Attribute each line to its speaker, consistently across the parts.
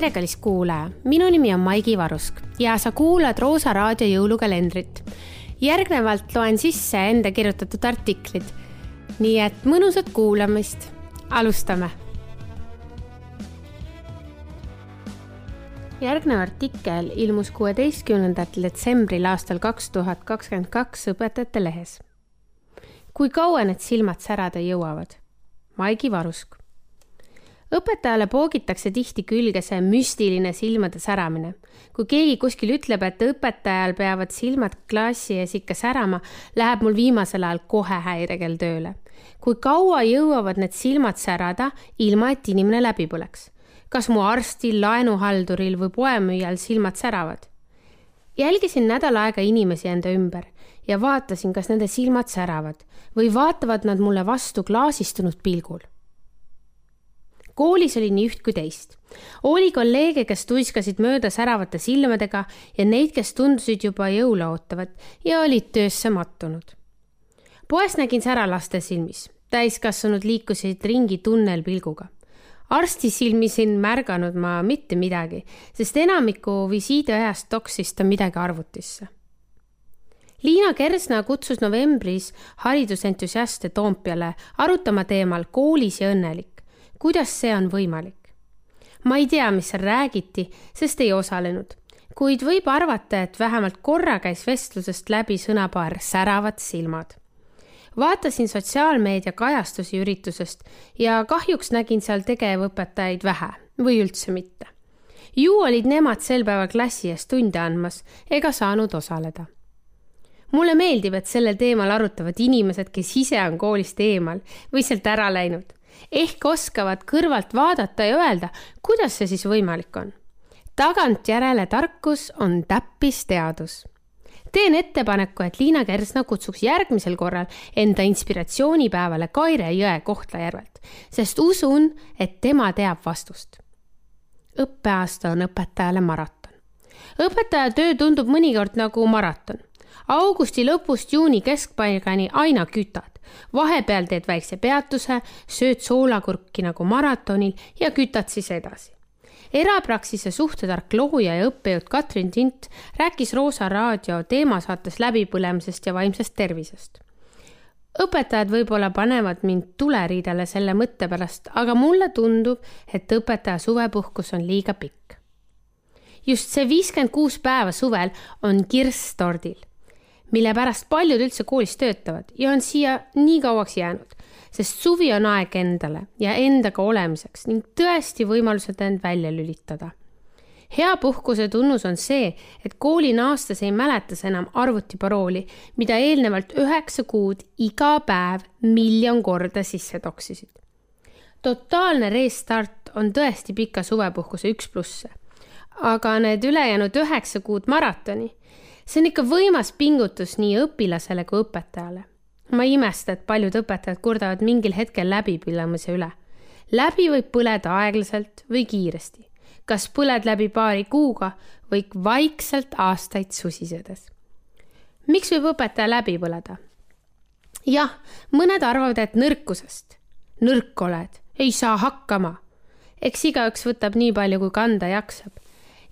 Speaker 1: tere, kallis kuulaja, minu nimi on Maigi Varusk ja sa kuulad Roosa raadio jõulukalendrit. järgnevalt loen sisse enda kirjutatud artiklid. nii et mõnusat kuulamist. alustame. järgnev artikkel ilmus kuueteistkümnendal detsembril aastal kaks tuhat kakskümmend kaks Õpetajate Lehes. kui kaua need silmad särada jõuavad? Maigi Varusk õpetajale poogitakse tihti külge see müstiline silmade säramine. kui keegi kuskil ütleb, et õpetajal peavad silmad klassi ees ikka särama, läheb mul viimasel ajal kohe häirekell tööle. kui kaua jõuavad need silmad särada, ilma et inimene läbi põleks? kas mu arstil, laenuhalduril või poemüüjal silmad säravad? jälgisin nädal aega inimesi enda ümber ja vaatasin, kas nende silmad säravad või vaatavad nad mulle vastu klaasistunud pilgul koolis oli nii üht kui teist. oli kolleege, kes tuiskasid mööda säravate silmadega ja neid, kes tundusid juba jõule ootavat ja olid töösse mattunud. poes nägin sära laste silmis, täiskasvanud liikusid ringi tunnelpilguga arsti silmis ei märganud ma mitte midagi, sest enamiku visiidiajast toksis ta midagi arvutisse. Liina Kersna kutsus novembris haridusentusiaste Toompeale arutama teemal koolis ja õnnelik kuidas see on võimalik? ma ei tea, mis seal räägiti, sest ei osalenud, kuid võib arvata, et vähemalt korra käis vestlusest läbi sõnapaar säravad silmad. vaatasin sotsiaalmeedia kajastusi üritusest ja kahjuks nägin seal tegevõpetajaid vähe või üldse mitte. ju olid nemad sel päeval klassi ees tunde andmas ega saanud osaleda mulle meeldib, et sellel teemal arutavad inimesed, kes ise on koolist eemal või sealt ära läinud ehk oskavad kõrvalt vaadata ja öelda, kuidas see siis võimalik on. tagantjärele tarkus on täppisteadus. teen ettepaneku, et Liina Kersna kutsuks järgmisel korral enda inspiratsioonipäevale Kaire Jõe Kohtla-Järvelt, sest usun, et tema teab vastust. õppeaasta on õpetajale maraton. õpetaja töö tundub mõnikord nagu maraton augusti lõpust juuni keskpaigani aina kütad. Vahepeal teed väikse peatuse, sööd soolakurki nagu maratonil ja kütad siis edasi. erapraksise suhtetark looja ja õppejõud Katrin Tint rääkis Roosa raadio teemasaates läbipõlemisest ja vaimsest tervisest õpetajad võib-olla panevad mind tuleriidele selle mõtte pärast, aga mulle tundub, et õpetaja suvepuhkus on liiga pikk. just see viiskümmend kuus päeva suvel on kirss tordil mille pärast paljud üldse koolis töötavad ja on siia nii kauaks jäänud, sest suvi on aeg endale ja endaga olemiseks ning tõesti võimalused end välja lülitada. hea puhkuse tunnus on see, et kooli naastes ei mäleta sa enam arvutiparooli, mida eelnevalt üheksa kuud iga päev miljon korda sisse toksisid. totaalne restart on tõesti pika suvepuhkuse üks plusse. Aga need ülejäänud üheksa kuud maratoni see on ikka võimas pingutus nii õpilasele kui õpetajale. ma ei imesta, et paljud õpetajad kurdavad mingil hetkel läbipõlemise üle. läbi võib põleda aeglaselt või kiiresti. kas põled läbi paari kuuga või vaikselt aastaid susisedes. miks võib õpetaja läbi põleda? jah, mõned arvavad, et nõrkusest. nõrk oled, ei saa hakkama. eks igaüks võtab nii palju, kui kanda jaksab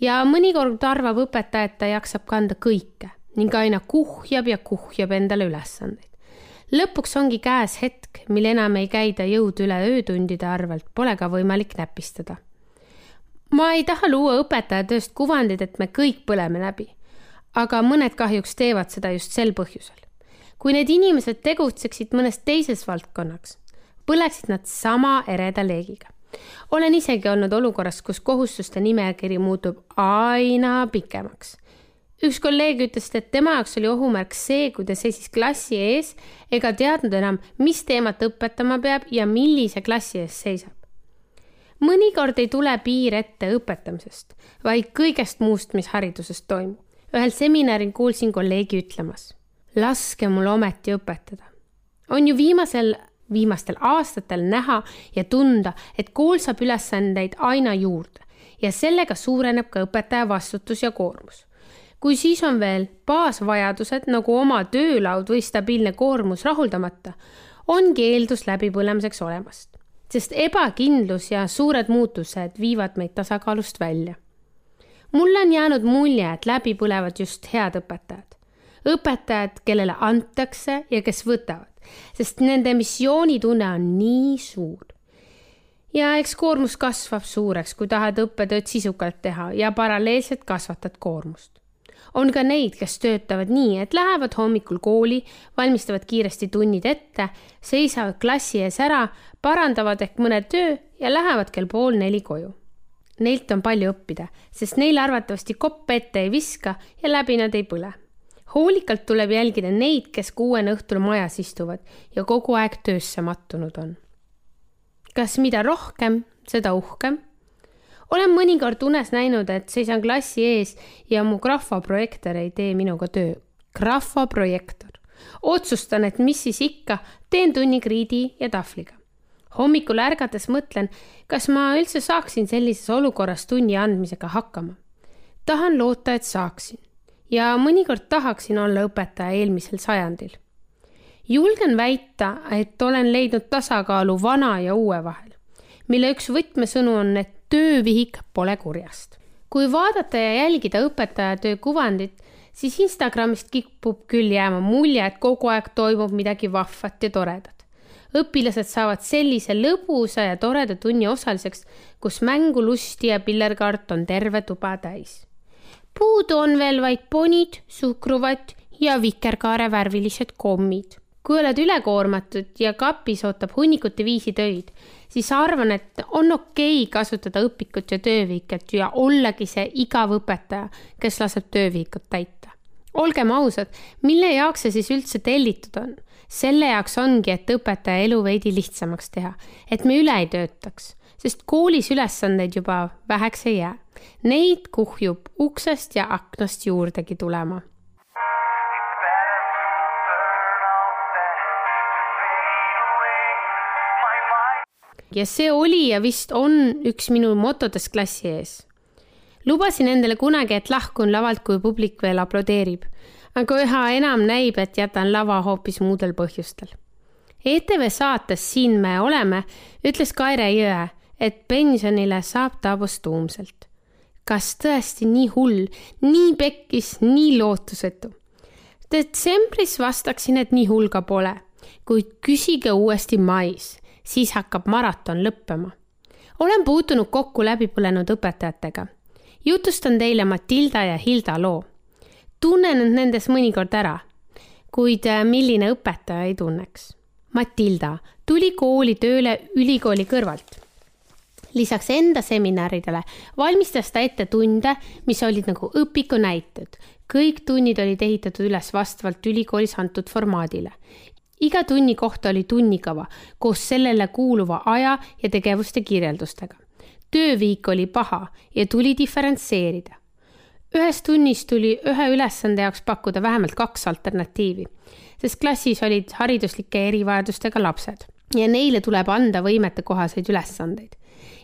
Speaker 1: ja mõnikord arvab õpetaja, et ta jaksab kanda kõike ning aina kuhjab ja kuhjab endale ülesandeid. lõpuks ongi käes hetk, mil enam ei käida jõud üle öötundide arvelt, pole ka võimalik näpistada. ma ei taha luua õpetajatööst kuvandit, et me kõik põleme läbi, aga mõned kahjuks teevad seda just sel põhjusel. kui need inimesed tegutseksid mõnes teises valdkonnaks, põleksid nad sama ereda leegiga olen isegi olnud olukorras, kus kohustuste nimekiri muutub aina pikemaks. üks kolleeg ütles, et tema jaoks oli ohumärk see, kui ta seisis klassi ees ega teadnud enam, mis teemat õpetama peab ja millise klassi ees seisab. mõnikord ei tule piir ette õpetamisest, vaid kõigest muust, mis hariduses toimub. ühel seminaril kuulsin kolleegi ütlemas, laske mul ometi õpetada. on ju viimasel viimastel aastatel näha ja tunda, et kool saab ülesandeid aina juurde ja sellega suureneb ka õpetaja vastutus ja koormus. kui siis on veel baasvajadused nagu oma töölaud või stabiilne koormus rahuldamata, ongi eeldus läbipõlemiseks olemas. sest ebakindlus ja suured muutused viivad meid tasakaalust välja. mulle on jäänud mulje, et läbi põlevad just head õpetajad. õpetajad, kellele antakse ja kes võtavad, sest nende missioonitunne on nii suur. ja eks koormus kasvab suureks, kui tahad õppetööd sisukalt teha ja paralleelselt kasvatad koormust on ka neid, kes töötavad nii, et lähevad hommikul kooli, valmistavad kiiresti tunnid ette, seisavad klassi ees ära, parandavad ehk mõne töö ja lähevad kell pool neli koju. Neilt on palju õppida, sest neil arvatavasti kopp ette ei viska ja läbi nad ei põle. Hoolikalt tuleb jälgida neid, kes kuuene õhtul majas istuvad ja kogu aeg töösse mattunud on. kas mida rohkem, seda uhkem olen mõnikord unes näinud, et seisan klassi ees ja mu grahvaprojektor ei tee minuga töö. grahvaprojektor. otsustan, et mis siis ikka, teen tunni kriidi ja tahvliga. hommikul ärgates mõtlen, kas ma üldse saaksin sellises olukorras tunni andmisega hakkama. tahan loota, et saaksin ja mõnikord tahaksin olla õpetaja eelmisel sajandil. julgen väita, et olen leidnud tasakaalu vana ja uue vahel, mille üks võtmesõnu on, et töövihik pole kurjast. kui vaadata ja jälgida õpetajatöö kuvandit, siis Instagramist kipub küll jääma mulje, et kogu aeg toimub midagi vahvat ja toredat. õpilased saavad sellise lõbusa ja toreda tunni osaliseks, kus mängu, lusti ja pillerkaart on terve tuba täis. Puudu on veel vaid ponid, suhkruvatt ja vikerkaarevärvilised kommid kui oled ülekoormatud ja kapis ootab hunnikuti viisi töid, siis arvan, et on okei okay kasutada õpikut ja tööviiket ja ollagi see igav õpetaja, kes laseb tööviikut täita. olgem ausad, mille jaoks see siis üldse tellitud on? selle jaoks ongi, et õpetaja elu veidi lihtsamaks teha, et me üle ei töötaks, sest koolis ülesandeid juba väheks ei jää. Neid kuhjub uksest ja aknast juurdegi tulema ja see oli ja vist on üks minu motodest klassi ees. lubasin endale kunagi, et lahkun lavalt, kui publik veel aplodeerib, aga üha enam näib, et jätan lava hoopis muudel põhjustel. ETV saates Siin me oleme ütles Kaire Jõe, et pensionile saab ta postuumselt. kas tõesti nii hull, nii pekkis, nii lootusetu? detsembris vastaksin, et nii hull ka pole, kuid küsige uuesti mais siis hakkab maraton lõppema. olen puutunud kokku läbipõlenud õpetajatega. jutustan teile Matilda ja Hilda loo. tunnen end nendes mõnikord ära, kuid äh, milline õpetaja ei tunneks. Matilda tuli kooli tööle ülikooli kõrvalt lisaks enda seminaridele valmistas ta ette tunde, mis olid nagu õpikunäited. kõik tunnid olid ehitatud üles vastavalt ülikoolis antud formaadile iga tunni kohta oli tunnikava koos sellele kuuluva aja ja tegevuste kirjeldustega. tööviik oli paha ja tuli diferentseerida. ühes tunnis tuli ühe ülesande jaoks pakkuda vähemalt kaks alternatiivi, sest klassis olid hariduslike erivajadustega lapsed ja neile tuleb anda võimetekohaseid ülesandeid.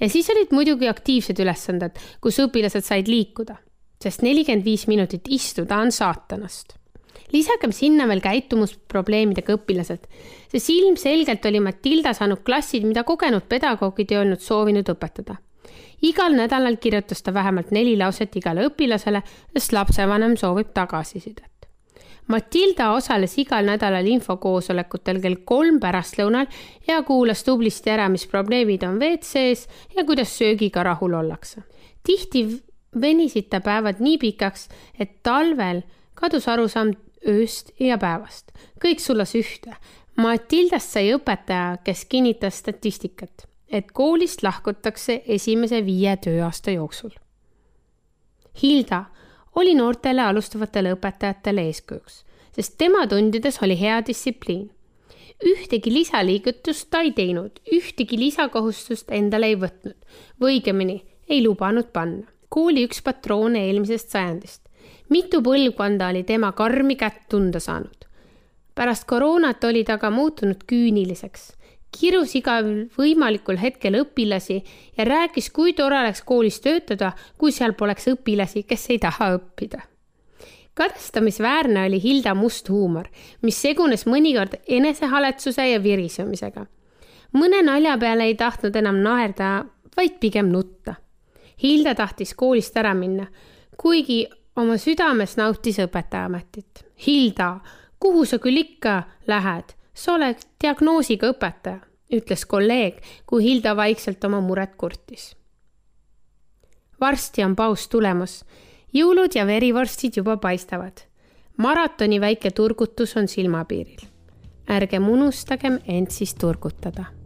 Speaker 1: Ja siis olid muidugi aktiivsed ülesanded, kus õpilased said liikuda, sest nelikümmend viis minutit istuda on saatanast lisagem sinna veel käitumusprobleemidega õpilased, sest ilmselgelt oli Matilda saanud klassid, mida kogenud pedagoogid ei olnud soovinud õpetada. igal nädalal kirjutas ta vähemalt neli lauset igale õpilasele, sest lapsevanem soovib tagasisidet. Matilda osales igal nädalal infokoosolekutel kell kolm pärastlõunal ja kuulas tublisti ära, mis probleemid on WC-s ja kuidas söögiga rahul ollakse. tihti venisid ta päevad nii pikaks, et talvel kadus arusaam ööst ja päevast, kõik sulas ühte. Matildast sai õpetaja, kes kinnitas statistikat, et koolist lahkutakse esimese viie tööaasta jooksul. Hilda oli noortele alustavatele õpetajatele eeskujuks, sest tema tundides oli hea distsipliin. ühtegi lisaliigutust ta ei teinud, ühtegi lisakohustust endale ei võtnud või õigemini ei lubanud panna. kooli üks patroone eelmisest sajandist mitu põlvkonda oli tema karmi kätt tunda saanud. pärast koroonat oli ta aga muutunud küüniliseks, kirus igal võimalikul hetkel õpilasi ja rääkis, kui tore oleks koolis töötada, kui seal poleks õpilasi, kes ei taha õppida kadestamisväärne oli Hilda must huumor, mis segunes mõnikord enesehaletsuse ja virisemisega. mõne nalja peale ei tahtnud enam naerda, vaid pigem nutta. Hilda tahtis koolist ära minna, kuigi oma südames nautis õpetajaametit. Hilda, kuhu sa küll ikka lähed, sa oled diagnoosiga õpetaja, ütles kolleeg, kui Hilda vaikselt oma muret kurtis. varsti on paus tulemas, jõulud ja verivorstid juba paistavad. maratoni väike turgutus on silmapiiril. ärgem unustagem end siis turgutada